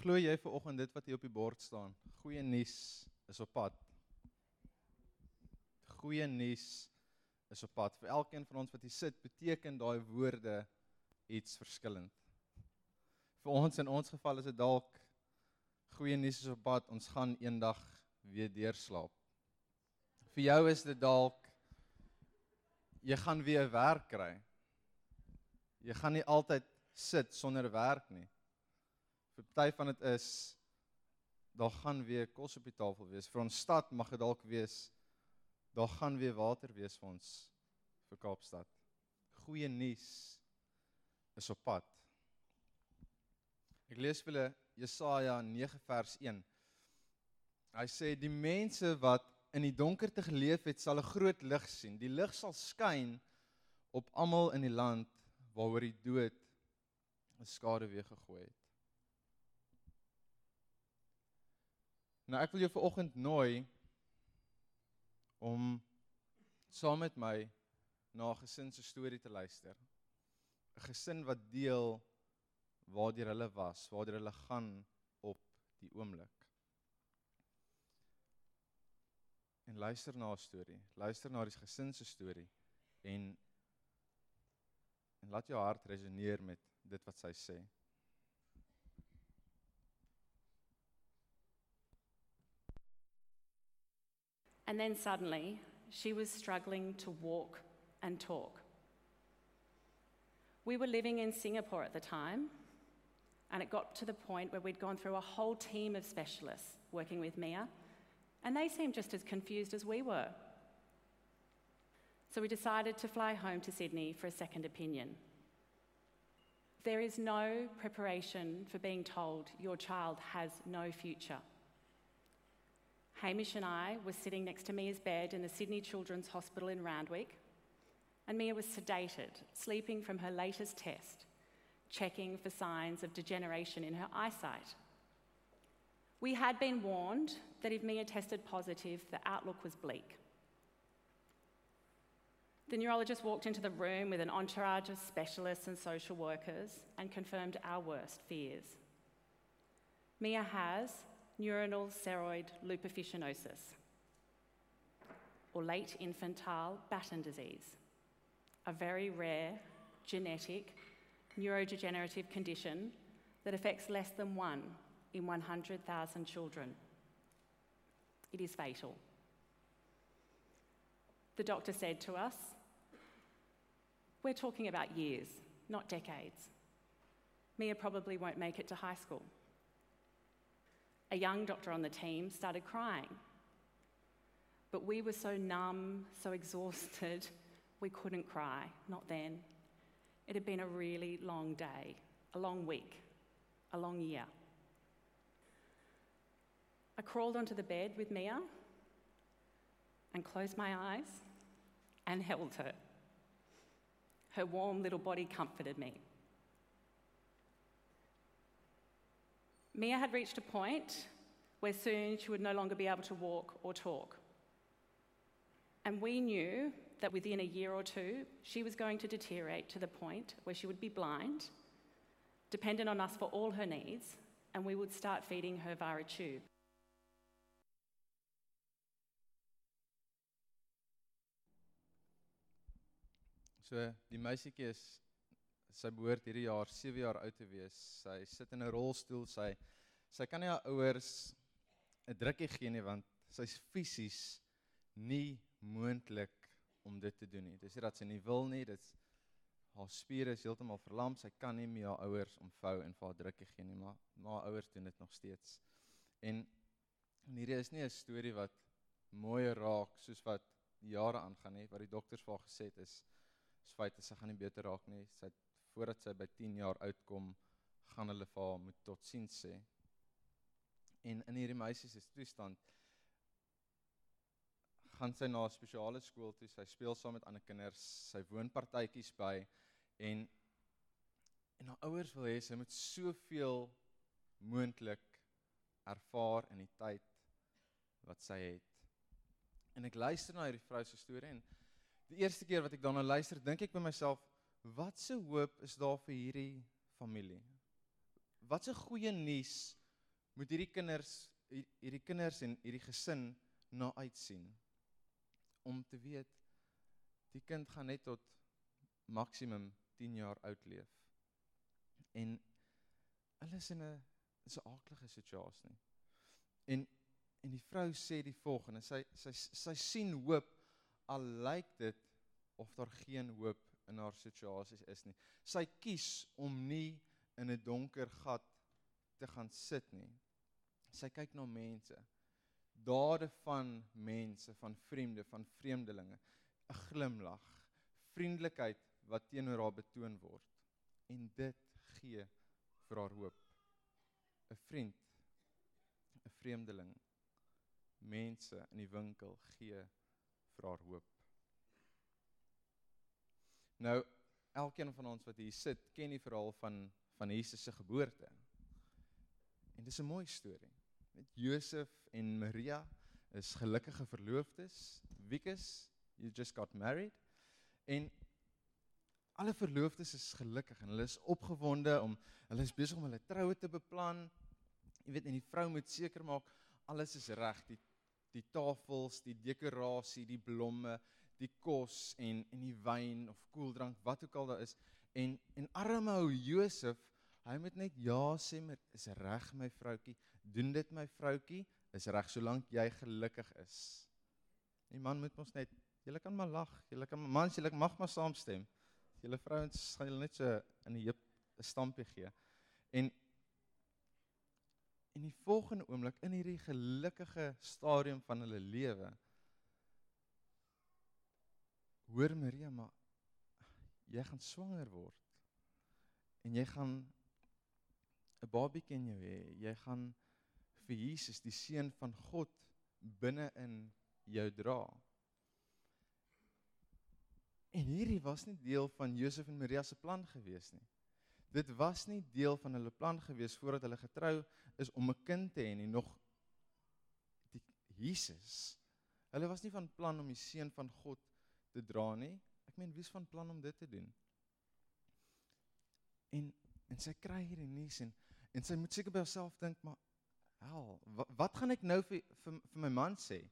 Glo jy ver oggend dit wat hier op die bord staan? Goeie nuus is op pad. Goeie nuus is op pad. Vir elkeen van ons wat hier sit, beteken daai woorde iets verskillend. Vir ons in ons geval is dit dalk goeie nuus is op pad. Ons gaan eendag weer deurslaap. Vir jou is dit dalk jy gaan weer werk kry. Jy gaan nie altyd sit sonder werk nie. Party van dit is daar gaan weer kos op die tafel wees. Vir ons stad mag dit dalk wees daar gaan weer water wees vir ons vir Kaapstad. Goeie nuus is op pad. Ek lees vir julle Jesaja 9 vers 1. Hy sê die mense wat in die donkerte geleef het, sal 'n groot lig sien. Die lig sal skyn op almal in die land waaroor die dood 'n skade weer gegooi het. Nou ek wil jou vanoggend nooi om saam met my na 'n gesin se storie te luister. 'n Gesin wat deel waardeur hulle was, waardeur hulle gaan op die oomblik. En luister na 'n storie. Luister na die gesin se storie en en laat jou hart resoneer met dit wat sy sê. And then suddenly, she was struggling to walk and talk. We were living in Singapore at the time, and it got to the point where we'd gone through a whole team of specialists working with Mia, and they seemed just as confused as we were. So we decided to fly home to Sydney for a second opinion. There is no preparation for being told your child has no future. Hamish and I were sitting next to Mia's bed in the Sydney Children's Hospital in Randwick, and Mia was sedated, sleeping from her latest test, checking for signs of degeneration in her eyesight. We had been warned that if Mia tested positive, the outlook was bleak. The neurologist walked into the room with an entourage of specialists and social workers and confirmed our worst fears. Mia has neuronal ceroid lupofuscinosis, or late infantile Batten disease, a very rare genetic neurodegenerative condition that affects less than one in 100,000 children. It is fatal. The doctor said to us, We're talking about years, not decades. Mia probably won't make it to high school. A young doctor on the team started crying. But we were so numb, so exhausted, we couldn't cry, not then. It had been a really long day, a long week, a long year. I crawled onto the bed with Mia and closed my eyes and held her. Her warm little body comforted me. Mia had reached a point where soon she would no longer be able to walk or talk. And we knew that within a year or two, she was going to deteriorate to the point where she would be blind, dependent on us for all her needs, and we would start feeding her via a tube. So die meisietjie is sy behoort hierdie jaar 7 jaar oud te wees. Sy sit in 'n rolstoel. Sy sy kan nie haar ouers 'n drukkie gee nie want sy's fisies nie moontlik om dit te doen nie. Dis nie dat sy nie wil nie, dit's haar spiere is heeltemal verlam. Sy kan nie meer haar ouers omvou en vir haar drukkie gee nie, maar maar haar ouers doen dit nog steeds. En, en hierdie is nie 'n storie wat mooi raak soos wat jare aangaan nie, wat die dokters vir haar gesê het is is feit dat sy gaan nie beter raak nie. Sy het voordat sy by 10 jaar oud kom, gaan hulle vir haar moet totsiens sê. En in hierdie meisie se toestand gaan sy na 'n spesiale skool toe. Sy speel saam met ander kinders. Sy woon partytjies by en en haar ouers wil hê sy moet soveel moontlik ervaar in die tyd wat sy het. En ek luister na hierdie vrou se storie en die eerste keer wat ek daarna luister, dink ek by myself, wat se hoop is daar vir hierdie familie? Wat se goeie nuus moet hierdie kinders hierdie kinders en hierdie gesin na uitsien om te weet die kind gaan net tot maksimum 10 jaar oud leef. En hulle is in 'n 'n aardige situasie. En en die vrou sê die volgende, sy sy sy sien hoop al lyk dit of daar geen hoop in haar situasies is nie. Sy kies om nie in 'n donker gat te gaan sit nie. Sy kyk na mense. Dade van mense, van vriende, van vreemdelinge, 'n glimlag, vriendelikheid wat teenoor haar betoon word. En dit gee vir haar hoop. 'n Vriend, 'n vreemdeling, mense in die winkel gee vir haar hoop. Nou, elkeen van ons wat hier sit, ken die verhaal van van Jesus se geboorte. En dis 'n mooi storie. Met Josef en Maria is gelukkige verloofdes. Wiekus, you just got married. En alle verloofdes is gelukkig en hulle is opgewonde om hulle is besig om hulle troue te beplan. Jy weet, en die vrou moet seker maak alles is reg, die die tafels, die dekorasie, die blomme, die kos en en die wyn of koeldrank, wat ook al daar is. En en arme ou Josef Hy moet net ja sê met is reg my vroutkie, doen dit my vroutkie, is reg solank jy gelukkig is. Die man moet mos net, julle kan maar lag, julle kan mans, julle mag maar saamstem. Julle vrouens gaan julle net so in die heup 'n stampie gee. En in die volgende oomblik in hierdie gelukkige stadium van hulle lewe hoor Maria maar jy gaan swanger word en jy gaan 'n babietjie in jou hê. Jy gaan vir Jesus, die seun van God, binne in jou dra. En hierdie was nie deel van Josef en Maria se plan gewees nie. Dit was nie deel van hulle plan gewees voordat hulle getrou is om 'n kind te hê nie, nog die Jesus. Hulle was nie van plan om die seun van God te dra nie. Ek meen, wie's van plan om dit te doen? En en sy kry hierdie nuus en En sy moet seker by haarself dink, maar hel, wat, wat gaan ek nou vir, vir vir my man sê?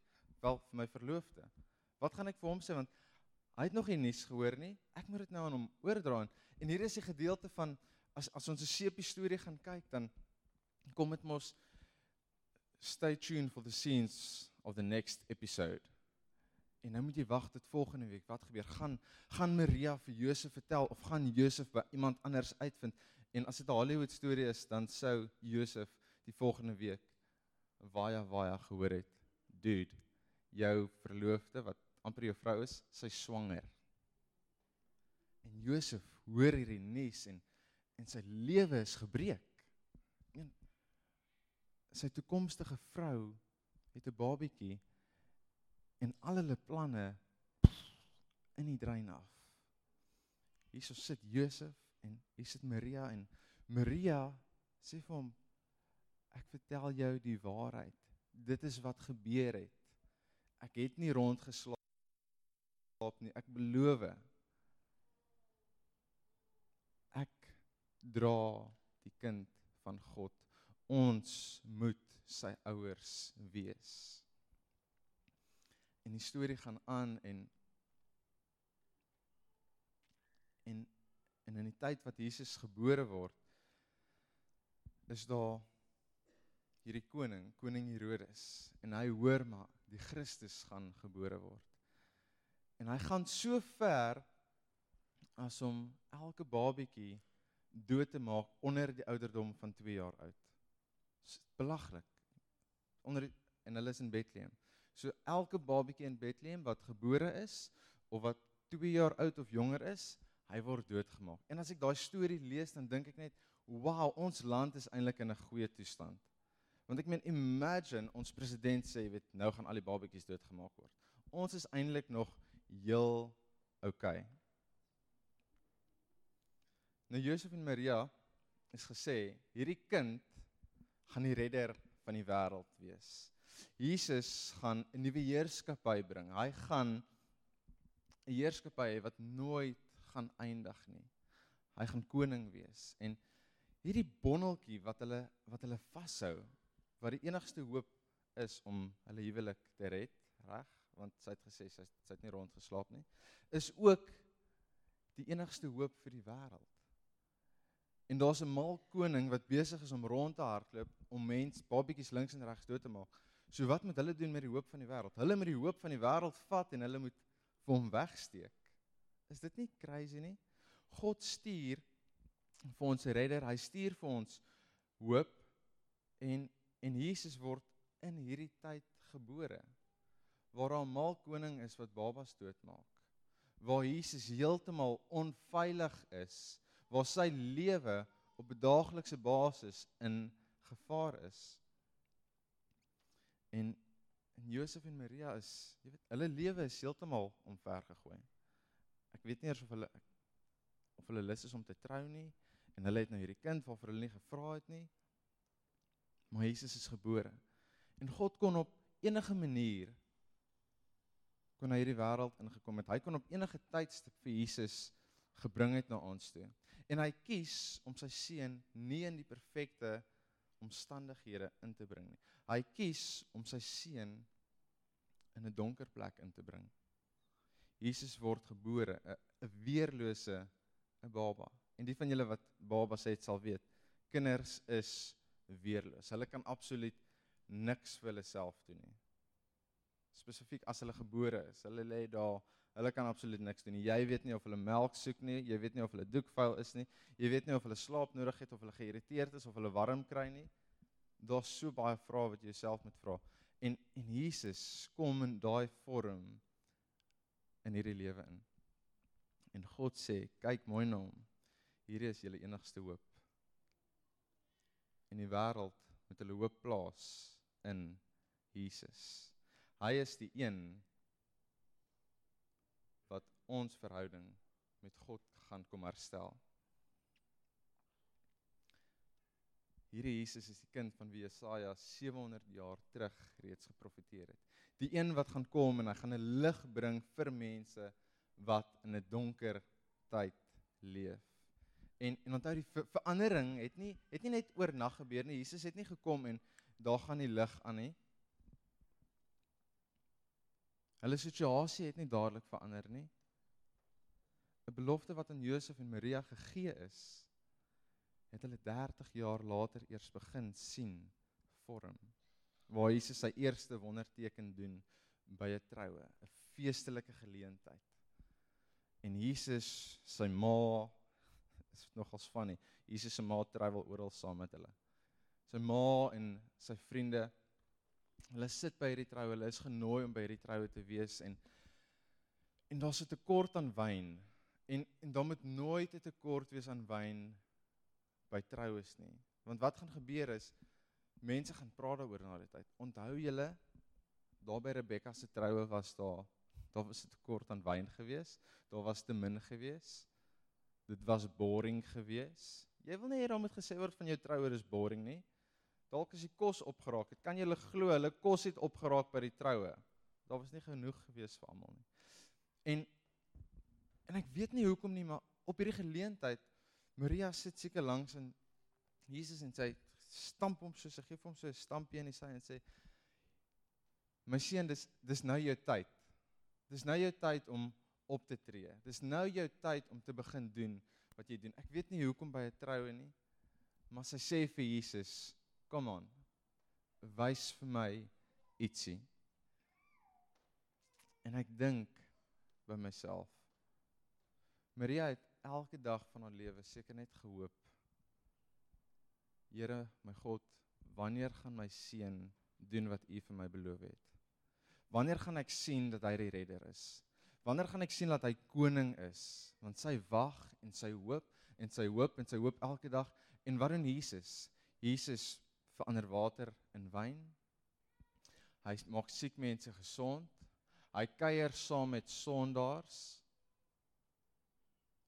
Wel vir my verloofde. Wat gaan ek vir hom sê want hy het nog nie nuus gehoor nie. Ek moet dit nou aan hom oordra en hier is die gedeelte van as as ons 'n sepie storie gaan kyk dan kom dit mos stay tuned for the scenes of the next episode. En nou moet jy wag tot volgende week. Wat gebeur? Gaan gaan Maria vir Josef vertel of gaan Josef by iemand anders uitvind? En as dit 'n Hollywood storie is, dan sou Josef die volgende week baie baie gehoor het, dude, jou verloofde wat amper jou vrou is, sy swanger. En Josef hoor hierdie nuus en en sy lewe is gebreek. En sy toekomstige vrou het 'n babietjie en al hulle planne in die drein af. Hierso sit Josef en hier sit Maria en Maria sê vir hom ek vertel jou die waarheid. Dit is wat gebeur het. Ek het nie rondgeslaap nie. Ek beloof. Ek dra die kind van God. Ons moet sy ouers wees. En die storie gaan aan en en En in die tyd wat Jesus gebore word, is daar hierdie koning, koning Herodes, en hy hoor maar die Christus gaan gebore word. En hy gaan so ver as om elke babietjie dood te maak onder die ouderdom van 2 jaar oud. Belaglik. Onder die, en hulle is in Bethlehem. So elke babietjie in Bethlehem wat gebore is of wat 2 jaar oud of jonger is, hy word doodgemaak. En as ek daai storie lees, dan dink ek net, "Wow, ons land is eintlik in 'n goeie toestand." Want ek meen, imagine ons president sê, jy weet, nou gaan al die babetjies doodgemaak word. Ons is eintlik nog heel okay. Nou Josef en Maria is gesê, hierdie kind gaan die redder van die wêreld wees. Jesus gaan 'n nuwe heerskappy bring. Hy gaan 'n heerskappy wat nooit gaan eindig nie. Hy gaan koning wees en hierdie bonneltjie wat hulle wat hulle vashou wat die enigste hoop is om hulle huwelik te red, reg? Want sy het gesê sy sy het nie rond geslaap nie. Is ook die enigste hoop vir die wêreld. En daar's 'n mal koning wat besig is om rond te hardloop om mens babetjies links en regs dood te maak. So wat moet hulle doen met die hoop van die wêreld? Hulle moet die hoop van die wêreld vat en hulle moet vir hom wegsteek. Is dit nie crazy nie? God stuur vir ons 'n redder. Hy stuur vir ons hoop en en Jesus word in hierdie tyd gebore. Waar daar 'n mal koning is wat babas doodmaak. Waar Jesus heeltemal onveilig is, waar sy lewe op 'n daaglikse basis in gevaar is. En Josef en Maria is, jy weet, hulle lewe is heeltemal omvergegooi. Ek weet nie eers of hulle of hulle lus is om te trou nie en hulle het nou hierdie kind waarvoor hulle nie gevra het nie. Maar Jesus is gebore. En God kon op enige manier kon hy hierdie wêreld ingekom het. Hy kon op enige tydstip vir Jesus gebring het na ons toe. En hy kies om sy seun nie in die perfekte omstandighede in te bring nie. Hy kies om sy seun in 'n donker plek in te bring. Jesus word gebore, 'n weerlose 'n baba. En die van julle wat babas het sal weet, kinders is weerloos. Hulle kan absoluut niks vir hulle self doen nie. Spesifiek as hulle gebore is, hulle lê daar, hulle kan absoluut niks doen nie. Jy weet nie of hulle melk soek nie, jy weet nie of hulle doekvuil is nie, jy weet nie of hulle slaap nodig het of hulle geïrriteerd is of hulle warm kry nie. Daar's so baie vrae wat jy jouself moet vra. En en Jesus kom in daai vorm in hierdie lewe in. En God sê, kyk mooi na hom. Hierdie is julle enigste hoop. In die wêreld moet hulle hoop plaas in Jesus. Hy is die een wat ons verhouding met God gaan kom herstel. Hierdie Jesus is die kind van wie Jesaja 700 jaar terug reeds geprofeteer het. Die een wat gaan kom en hy gaan 'n lig bring vir mense wat in 'n donker tyd leef. En en onthou die ver verandering het nie het nie net oornag gebeur nie. Jesus het nie gekom en daar gaan die lig aan nie. Hulle situasie het nie dadelik verander nie. 'n Belofte wat aan Josef en Maria gegee is, het hulle 30 jaar later eers begin sien vorm. Waar Jesus sy eerste wonderteken doen by 'n troue, 'n feestelike geleentheid. En Jesus, sy ma, is nogals funny. Jesus se ma travel oral saam met hulle. Sy ma en sy vriende hulle sit by hierdie troue. Hulle is genooi om by hierdie troue te wees en en daar's 'n tekort aan wyn. En en daar moet nooit 'n tekort wees aan wyn by troues nie. Want wat gaan gebeur is mense gaan praat daaroor na die tyd. Onthou julle daar by Rebekka se troue was daar daar was 'n tekort aan wyn geweest. Daar was te min geweest dit was boring geweest. Jy wil nie hê daar moet gesê word van jou troue is boring nie. Dalk as die kos opgeraak het, kan jy glo hulle kos het opgeraak by die troue. Daar was nie genoeg geweest vir almal nie. En en ek weet nie hoekom nie, maar op hierdie geleentheid Maria sit seker langs in Jesus en sy stamp hom so, sy gee hom so 'n stampie in die sy en sê My seun, dis dis nou jou tyd. Dis nou jou tyd om op te tree. Dis nou jou tyd om te begin doen wat jy doen. Ek weet nie hoekom by 'n troue nie, maar sy sê vir Jesus, "Kom aan. Wys vir my ietsie." En ek dink by myself, Maria het elke dag van haar lewe seker net gehoop. Here, my God, wanneer gaan my seun doen wat U vir my beloof het? Wanneer gaan ek sien dat hy die redder is? Wanneer gaan ek sien dat hy koning is? Want sy wag en sy hoop en sy hoop en sy hoop elke dag en wat doen Jesus? Jesus verander water in wyn. Hy maak siek mense gesond. Hy kuier saam met sondaars.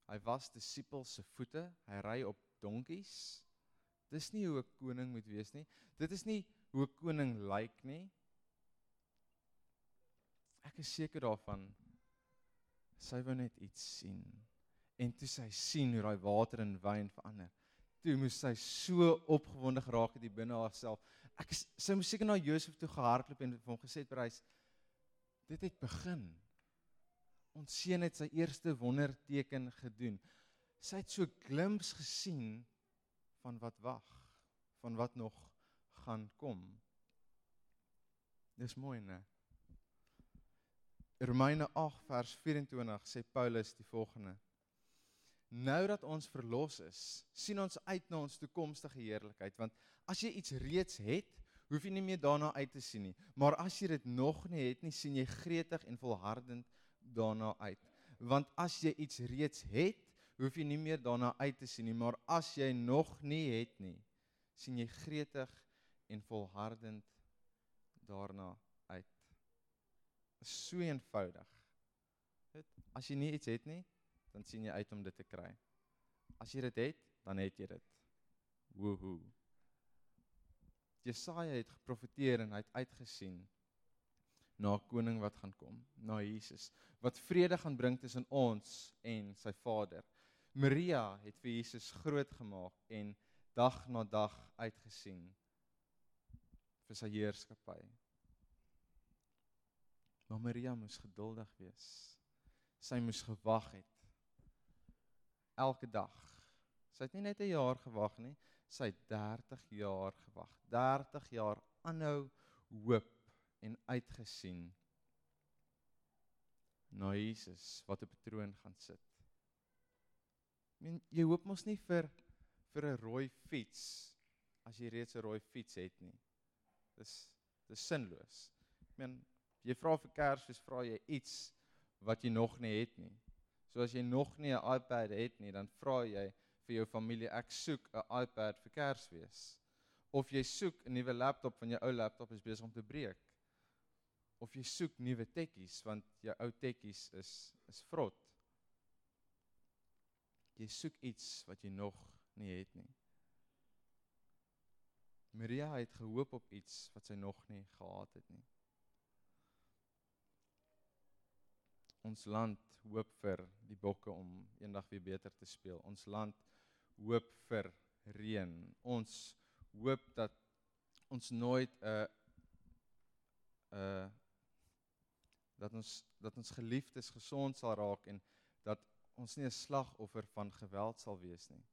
Hy was disippels se voete. Hy ry op donkies. Dis nie hoe 'n koning moet wees nie. Dit is nie hoe 'n koning lyk nie. Ek is seker daarvan sy wou net iets sien. En toe sy sien hoe daai water in wyn verander, toe moes sy so opgewonde geraak het binne haarself. Ek sy moes seker na Josef toe gehardloop en hom gesê het prys dit het begin. Ons seun het sy eerste wonderteken gedoen. Sy het so glimps gesien van wat wag, van wat nog gaan kom. Dis mooi, né? Romeine 8 vers 24 sê Paulus die volgende: Nou dat ons verlos is, sien ons uit na ons toekomstige heerlikheid, want as jy iets reeds het, hoef jy nie meer daarna uit te sien nie, maar as jy dit nog nie het nie, sien jy gretig en volhardend daarna uit. Want as jy iets reeds het, hoef jy nie meer daarna uit te sien nie, maar as jy nog nie het nie, sien jy gretig en volhardend daarna uit. Is so eenvoudig. Dit as jy nie iets het nie, dan sien jy uit om dit te kry. As jy dit het, dan het jy dit. Woohoo. Jesaja het geprofeteer en hy het uitgesien na 'n koning wat gaan kom, na Jesus, wat vrede gaan bring tussen ons en sy Vader. Maria het vir Jesus groot gemaak en dag na dag uitgesien vir sy heerskappy. Maar Maria moes geduldig wees. Sy moes gewag het. Elke dag. Sy het nie net 'n jaar gewag nie, sy het 30 jaar gewag. 30 jaar aanhou hoop en uitgesien na Jesus wat op die troon gaan sit. Ek meen jy hoop mos nie vir vir 'n rooi fiets as jy reeds 'n rooi fiets het nie. Dis dis sinloos. Ek meen jy vra vir Kersfees vra jy iets wat jy nog nie het nie. So as jy nog nie 'n iPad het nie, dan vra jy vir jou familie ek soek 'n iPad vir Kersfees. Of jy soek 'n nuwe laptop van jou ou laptop is besig om te breek. Of jy soek nuwe tekkies want jou ou tekkies is is vrot. Jy soek iets wat jy nog nie het nie. Maria het gehoop op iets wat sy nog nie gehad het nie. Ons land hoop vir die bokke om eendag weer beter te speel. Ons land hoop vir reën. Ons hoop dat ons nooit 'n uh, 'n uh, dat ons dat ons geliefdes gesond sal raak en dat ons nie 'n slagoffer van geweld sal wees nie.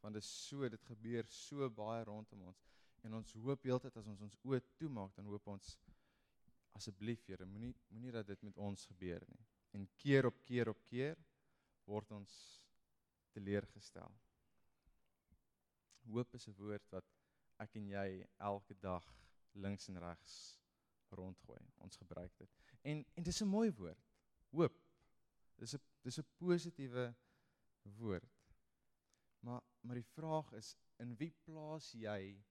Want dit is so, dit gebeur so baie rondom ons en ons hoop heeltyd as ons ons oë toemaak, dan hoop ons asseblief Here, moenie moenie dat dit met ons gebeur nie. En keer op keer op keer word ons teleurgestel. Hoop is 'n woord wat ek en jy elke dag links en regs rondgooi. Ons gebruik dit. En en dis 'n mooi woord. Hoop. Dis 'n dis 'n positiewe woord. Maar maar die vraag is in wie plaas jy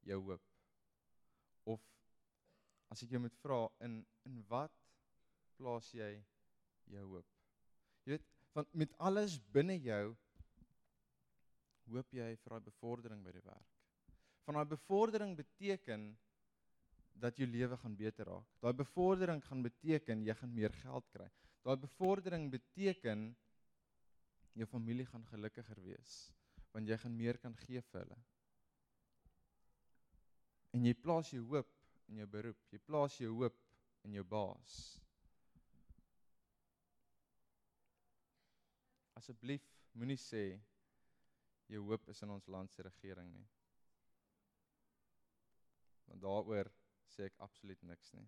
jou hoop? Of as ek jou moet vra in in wat plaas jy jou hoop? Jy weet, want met alles binne jou hoop jy vir daai bevordering by die werk. Van daai bevordering beteken dat jou lewe gaan beter raak. Daai bevordering gaan beteken jy gaan meer geld kry. Daai bevordering beteken jou familie gaan gelukkiger wees want jy gaan meer kan gee vir hulle. En jy plaas jou hoop in jou beroep. Jy plaas jou hoop in jou baas. Asseblief moenie sê jou hoop is in ons land se regering nie. Want daaroor sê ek absoluut niks nie.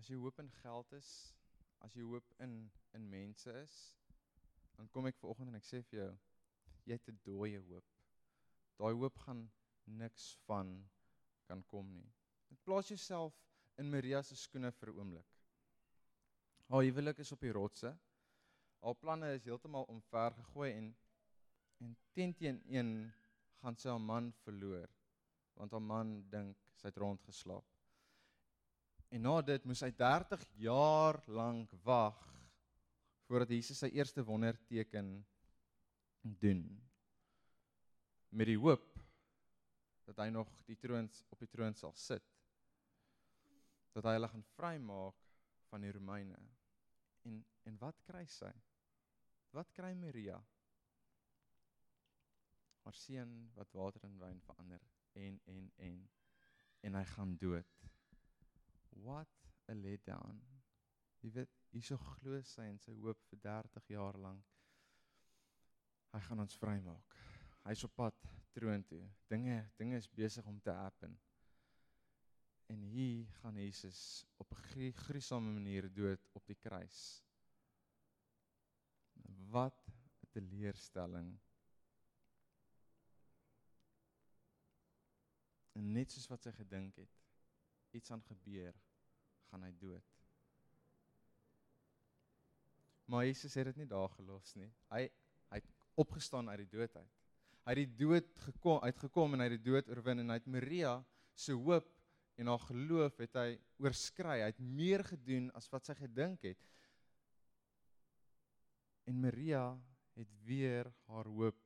As jy hoop in geld is, as jy hoop in in mense is, dan kom ek vanoggend en ek sê vir jou, jy het 'n dooie hoop. Daai hoop gaan niks van kan kom nie. Ek plaas jouself in Maria se skoene vir 'n oomblik. Haar huwelik is op die rotse. Haar planne is heeltemal omver gegooi en en teen teen een gaan sy haar man verloor want haar man dink sy het rondgeslaap. En na dit moes hy 30 jaar lank wag voordat Jesus sy eerste wonderteken doen. Met die hoop dat hy nog die troon op die troon sal sit. dat hy hulle gaan vrymaak van die Romeine. En en wat kry sy? Wat kry Maria? Haar seun wat water in wyn verander en en en en hy gaan dood. What a letdown. Jy weet, hierso glo sy en sy hoop vir 30 jaar lank. Hy gaan ons vrymaak. Hy's op pad troon toe. Dinge dinge is besig om te happen. En hier gaan Jesus op 'n gruisame manier dood op die kruis. Wat 'n teleurstelling. En net soos wat sy gedink het, iets aan gebeur, gaan hy dood. Maar Jesus het dit nie daar gelos nie. Hy hy het opgestaan uit die dood uit. Hy het die dood gekom uitgekom en hy het die dood oorwin en hy het Maria se hoop en haar geloof het hy oorskry. Hy het meer gedoen as wat sy gedink het. En Maria het weer haar hoop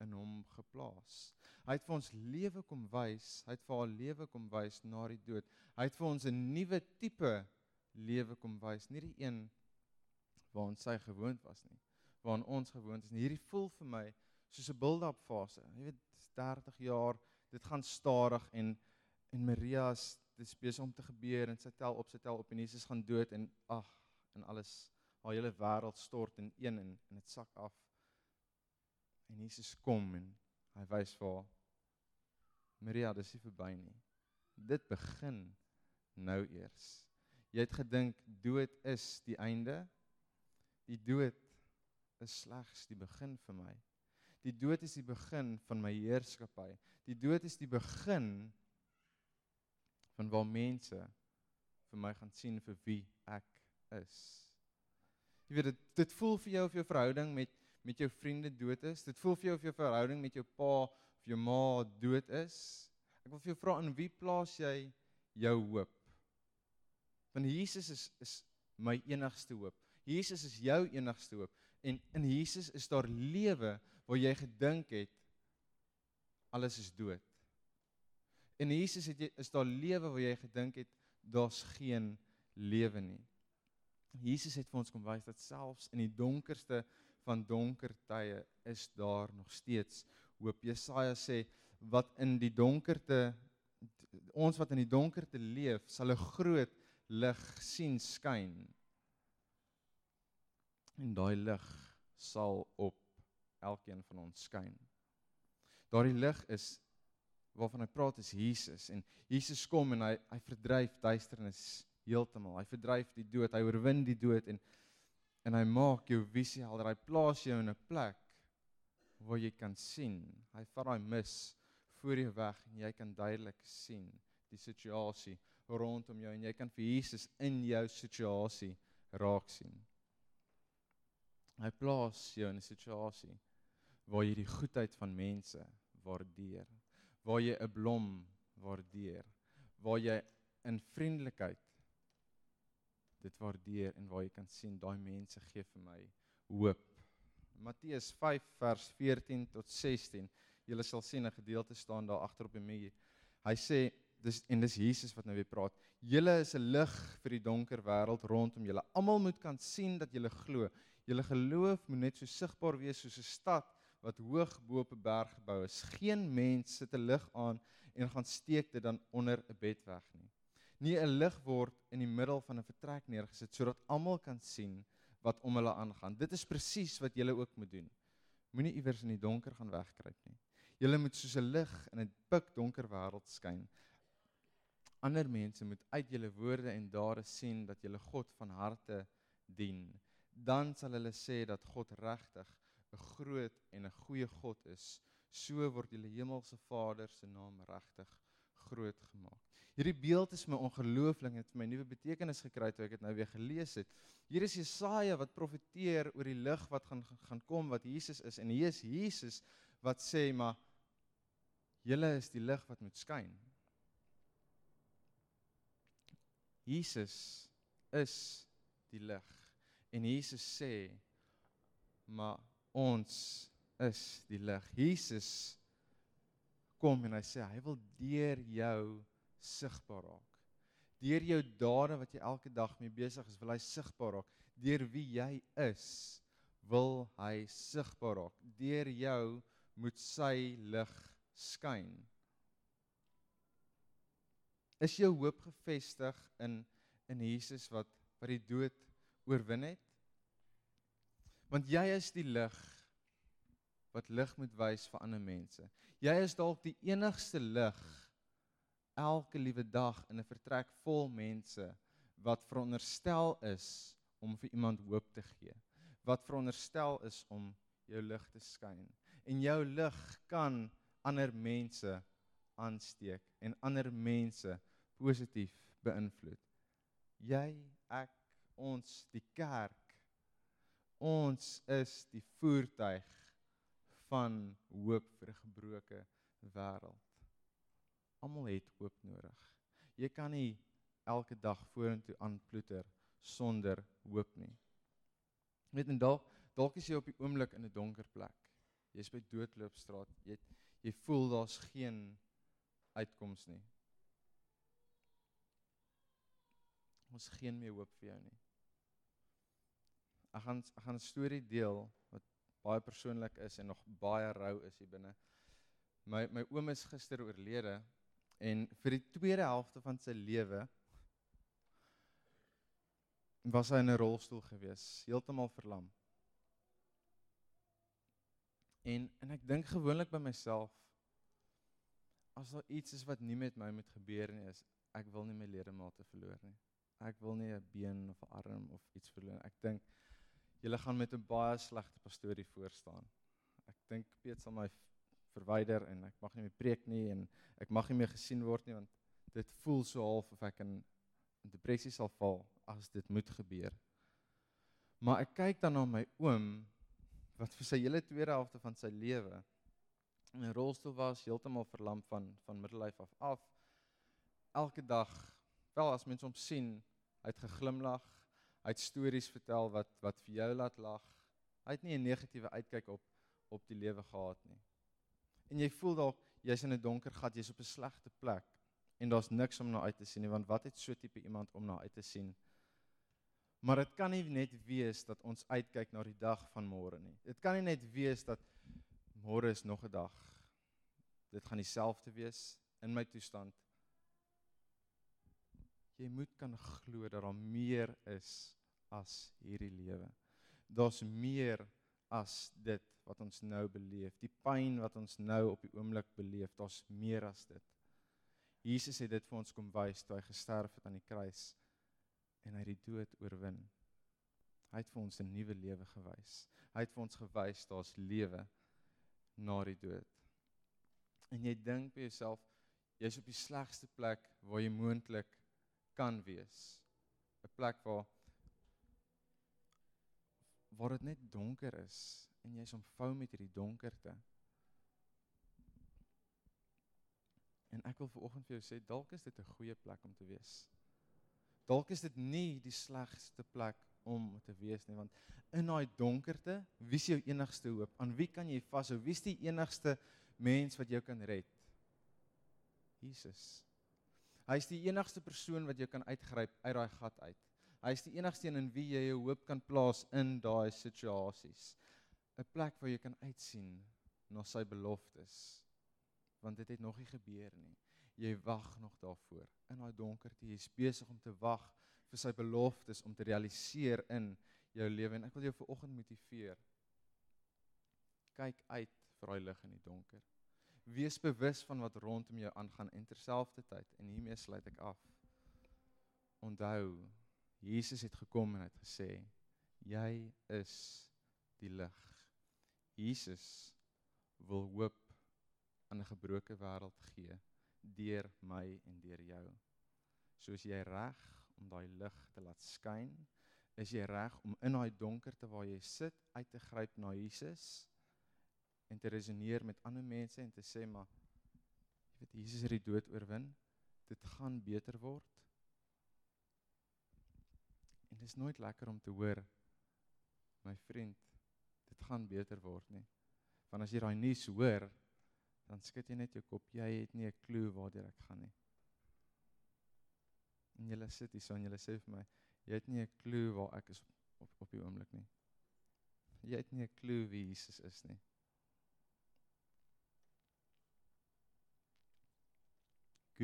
in hom geplaas. Hy het vir ons lewe kom wys. Hy het vir haar lewe kom wys na die dood. Hy het vir ons 'n nuwe tipe lewe kom wys, nie die een waaraan sy gewoond was nie, waaraan ons gewoond is nie. Hierdie voel vir my soos 'n build-up fase. Jy weet 30 jaar, dit gaan stadig en en Maria is dis besig om te gebeur en sy tel op sy tel op en Jesus gaan dood en ag en alles haar hele wêreld stort in een en en dit sak af. En Jesus kom en hy wys vir haar Maria, dis nie verby nie. Dit begin nou eers. Jy het gedink dood is die einde. Die dood is slegs die begin vir my. Die dood is die begin van my heerskappy. Die dood is die begin van waar mense vir my gaan sien vir wie ek is. Jy weet dit dit voel vir jou of jou verhouding met met jou vriende dood is. Dit voel vir jou of jou verhouding met jou pa of jou ma dood is. Ek wil vir jou vra in wie plaas jy jou hoop? Want Jesus is is my enigste hoop. Jesus is jou enigste hoop en in Jesus is daar lewe waar jy gedink het alles is dood. In Jesus het jy is daar lewe waar jy gedink het daar's geen lewe nie. Jesus het vir ons kom wys dat selfs in die donkerste van donker tye is daar nog steeds hoop. Jesaja sê wat in die donkerte ons wat in die donkerte leef, sal 'n groot lig sien skyn. En daai lig sal op elkeen van ons skyn. Daardie lig is waarvan hy praat is Jesus en Jesus kom en hy hy verdryf duisternis heeltemal. Hy verdryf die dood, hy oorwin die dood en en hy maak jou visie helder. Hy plaas jou in 'n plek waar jy kan sien. Hy vat daai mis voor jou weg en jy kan duidelik sien die situasie rondom jou en jy kan vir Jesus in jou situasie raak sien. Hy plaas jou in 'n situasie waar jy die goedheid van mense waardeer waar jy 'n blom waardeer, waar jy in vriendelikheid dit waardeer en waar jy kan sien daai mense gee vir my hoop. Matteus 5 vers 14 tot 16. Julle sal sien 'n gedeelte staan daar agter op die muur. Hy sê dis en dis Jesus wat nou weer praat. Julle is 'n lig vir die donker wêreld rondom julle. Almal moet kan sien dat julle glo. Julle geloof moet net so sigbaar wees soos 'n stad wat hoog bo op 'n berg gebou is. Geen mens sit 'n lig aan en gaan steek dit dan onder 'n bed weg nie. Nie 'n lig word in die middel van 'n vertrek neergesit sodat almal kan sien wat om hulle aangaan. Dit is presies wat jy ook moet doen. Moenie iewers in die donker gaan wegkruip nie. Jy moet soos 'n lig in 'n pikdonker wêreld skyn. Ander mense moet uit julle woorde en dade sien dat julle God van harte dien. Dan sal hulle sê dat God regtig 'n groot en 'n goeie God is, so word julle hemelse Vader se naam regtig groot gemaak. Hierdie beeld is my ongelooflik het vir my nuwe betekenis gekry toe ek dit nou weer gelees het. Hier is Jesaja wat profeteer oor die lig wat gaan gaan kom wat Jesus is en hier is Jesus wat sê maar julle is die lig wat moet skyn. Jesus is die lig en Jesus sê maar ons is die lig. Jesus kom en hy sê hy wil deur jou sigbaar raak. Deur jou dade wat jy elke dag mee besig is, wil hy sigbaar raak. Deur wie jy is, wil hy sigbaar raak. Deur jou moet sy lig skyn. Is jou hoop gefestig in in Jesus wat wat die dood oorwin het? Want jy is die lig wat lig moet wys vir ander mense. Jy is dalk die enigste lig elke liewe dag in 'n vertrek vol mense wat veronderstel is om vir iemand hoop te gee. Wat veronderstel is om jou lig te skyn. En jou lig kan ander mense aansteek en ander mense positief beïnvloed. Jy, ek, ons, die kerk. Ons is die voertuig van hoop vir 'n gebroke wêreld. Almal het hoop nodig. Jy kan nie elke dag vorentoe aanploeter sonder hoop nie. Net en dalk dalk is jy op die oomblik in 'n donker plek. Jy's by doodloopstraat. Jy jy voel daar's geen uitkoms nie. Ons geen meer hoop vir jou nie. Ek gaan ek gaan 'n storie deel wat baie persoonlik is en nog baie rou is hier binne. My my oom is gister oorlede en vir die tweede helfte van sy lewe was hy in 'n rolstoel gewees, heeltemal verlam. En en ek dink gewoonlik by myself as daar iets is wat nie met my moet gebeur nie is ek wil nie my ledemate verloor nie. Ek wil nie 'n been of 'n arm of iets verloor. Ek dink julle gaan met 'n baie slegte pastorie voor staan. Ek dink Piet sal my verwyder en ek mag nie meer preek nie en ek mag nie meer gesien word nie want dit voel so half of ek in, in depressie sal val as dit moet gebeur. Maar ek kyk dan na my oom wat vir sy hele tweede helfte van sy lewe in 'n rolstoel was, heeltemal verlam van van middellyf af af. Elke dag, wel as mense hom sien, hy het geglimlag, hy het stories vertel wat wat vir jou laat lag. Hy het nie 'n negatiewe uitkyk op op die lewe gehad nie. En jy voel dalk jy's in 'n donker gat, jy's op 'n slegte plek en daar's niks om na uit te sien nie, want wat het so tipe iemand om na uit te sien? Maar dit kan nie net wees dat ons uitkyk na die dag van môre nie. Dit kan nie net wees dat môre is nog 'n dag. Dit gaan dieselfde wees in my toestand. Jy moet kan glo dat daar meer is as hierdie lewe. Daar's meer as dit wat ons nou beleef, die pyn wat ons nou op die oomblik beleef, daar's meer as dit. Jesus het dit vir ons kom wys toe hy gesterf het aan die kruis en hy die dood oorwin. Hy het vir ons 'n nuwe lewe gewys. Hy het vir ons gewys daar's lewe na die dood. En jy dink by jouself, jy's op die slegste plek waar jy moontlik kan wees. 'n Plek waar waar dit net donker is en jy's omvou met hierdie donkerte. En ek wil vanoggend vir jou sê dalk is dit 'n goeie plek om te wees. Dalk is dit nie die slegste plek om te wees nie want in daai donkerte, wie is jou enigste hoop? Aan wie kan jy vashou? Wie is die enigste mens wat jou kan red? Jesus. Hy is die enigste persoon wat jou kan uitgryp uit daai gat uit. Hy is die enigste een in wie jy jou hoop kan plaas in daai situasies. 'n Plek waar jy kan uitsien na sy beloftes. Want dit het nog nie gebeur nie. Jy wag nog daarvoor. In daai donkerte jy's besig om te wag vir sy beloftes om te realiseer in jou lewe en ek wil jou viroggend motiveer. Kyk uit vir daai lig in die donker. Wees bewus van wat rondom jou aangaan en terselfdertyd en hiermee sluit ek af. Onthou Jesus het gekom en het gesê jy is die lig. Jesus wil hoop aan 'n gebroke wêreld gee deur my en deur jou. Soos jy reg om daai lig te laat skyn, is jy reg om in daai donkerte waar jy sit uit te gryp na Jesus en te resoneer met ander mense en te sê maar jy weet Jesus het die dood oorwin. Dit gaan beter word. En dit is nooit lekker om te hoor my vriend, dit gaan beter word nie. Want as jy daai nuus hoor, dan skud jy net jou kop. Jy het nie 'n klou waartoe ek gaan nie. En julle sit hier so en julle sê vir my, jy het nie 'n klou waar ek is op op, op die oomblik nie. Jy het nie 'n klou wie Jesus is nie.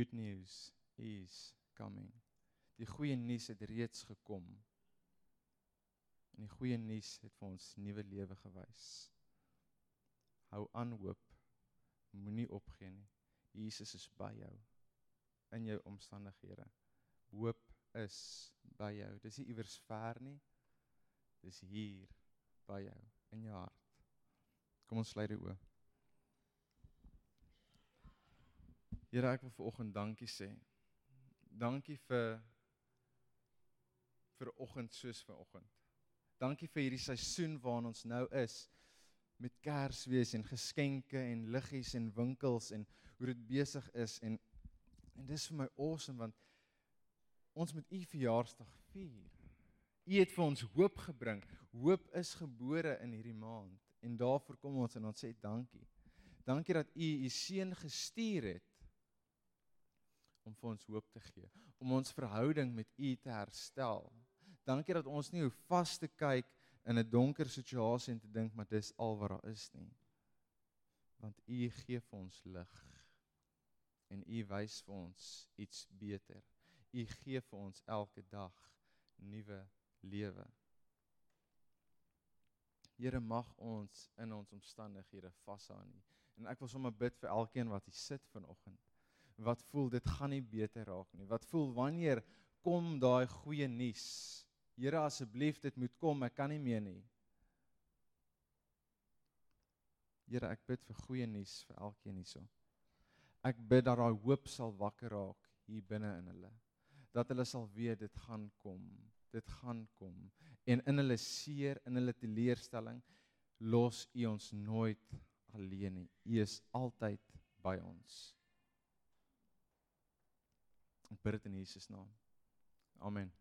Good news is coming. Die goeie nuus het reeds gekom. En die goeie nuus het vir ons nuwe lewe gewys. Hou aan hoop. Moenie opgee nie. Jesus is by jou in jou omstandighede. Hoop is by jou. Dis nie iewers ver nie. Dis hier by jou in jou hart. Kom ons sluit die oë. Here, ek wil vir oggend dankie sê. Dankie vir vir oggend soos vir oggend. Dankie vir hierdie seisoen waarin ons nou is met Kersfees en geskenke en liggies en winkels en hoe dit besig is en en dis vir my awesome want ons met u verjaarsdag vier. U het vir ons hoop gebring. Hoop is gebore in hierdie maand en daarvoor kom ons en ons sê dankie. Dankie dat u u seun gestuur het om vir ons hoop te gee, om ons verhouding met u te herstel. Dankie dat ons nie hoef vas te kyk in 'n donker situasie en te dink maar dis al wat daar is nie. Want u gee vir ons lig. En u wys vir ons iets beter. U gee vir ons elke dag nuwe lewe. Here mag ons in ons omstandighede vashou aan U. En ek wil sommer bid vir elkeen wat hier sit vanoggend. Wat voel dit gaan nie beter raak nie. Wat voel wanneer kom daai goeie nuus? Here asseblief dit moet kom, ek kan nie meer nie. Here, ek bid vir goeie nuus vir elkeen hierso. Ek bid dat daai hoop sal wakker raak hier binne in hulle. Dat hulle sal weet dit gaan kom. Dit gaan kom. En in hulle seer, in hulle teleurstelling los U ons nooit alleen nie. U is altyd by ons. Ek bid dit in Jesus naam. Amen.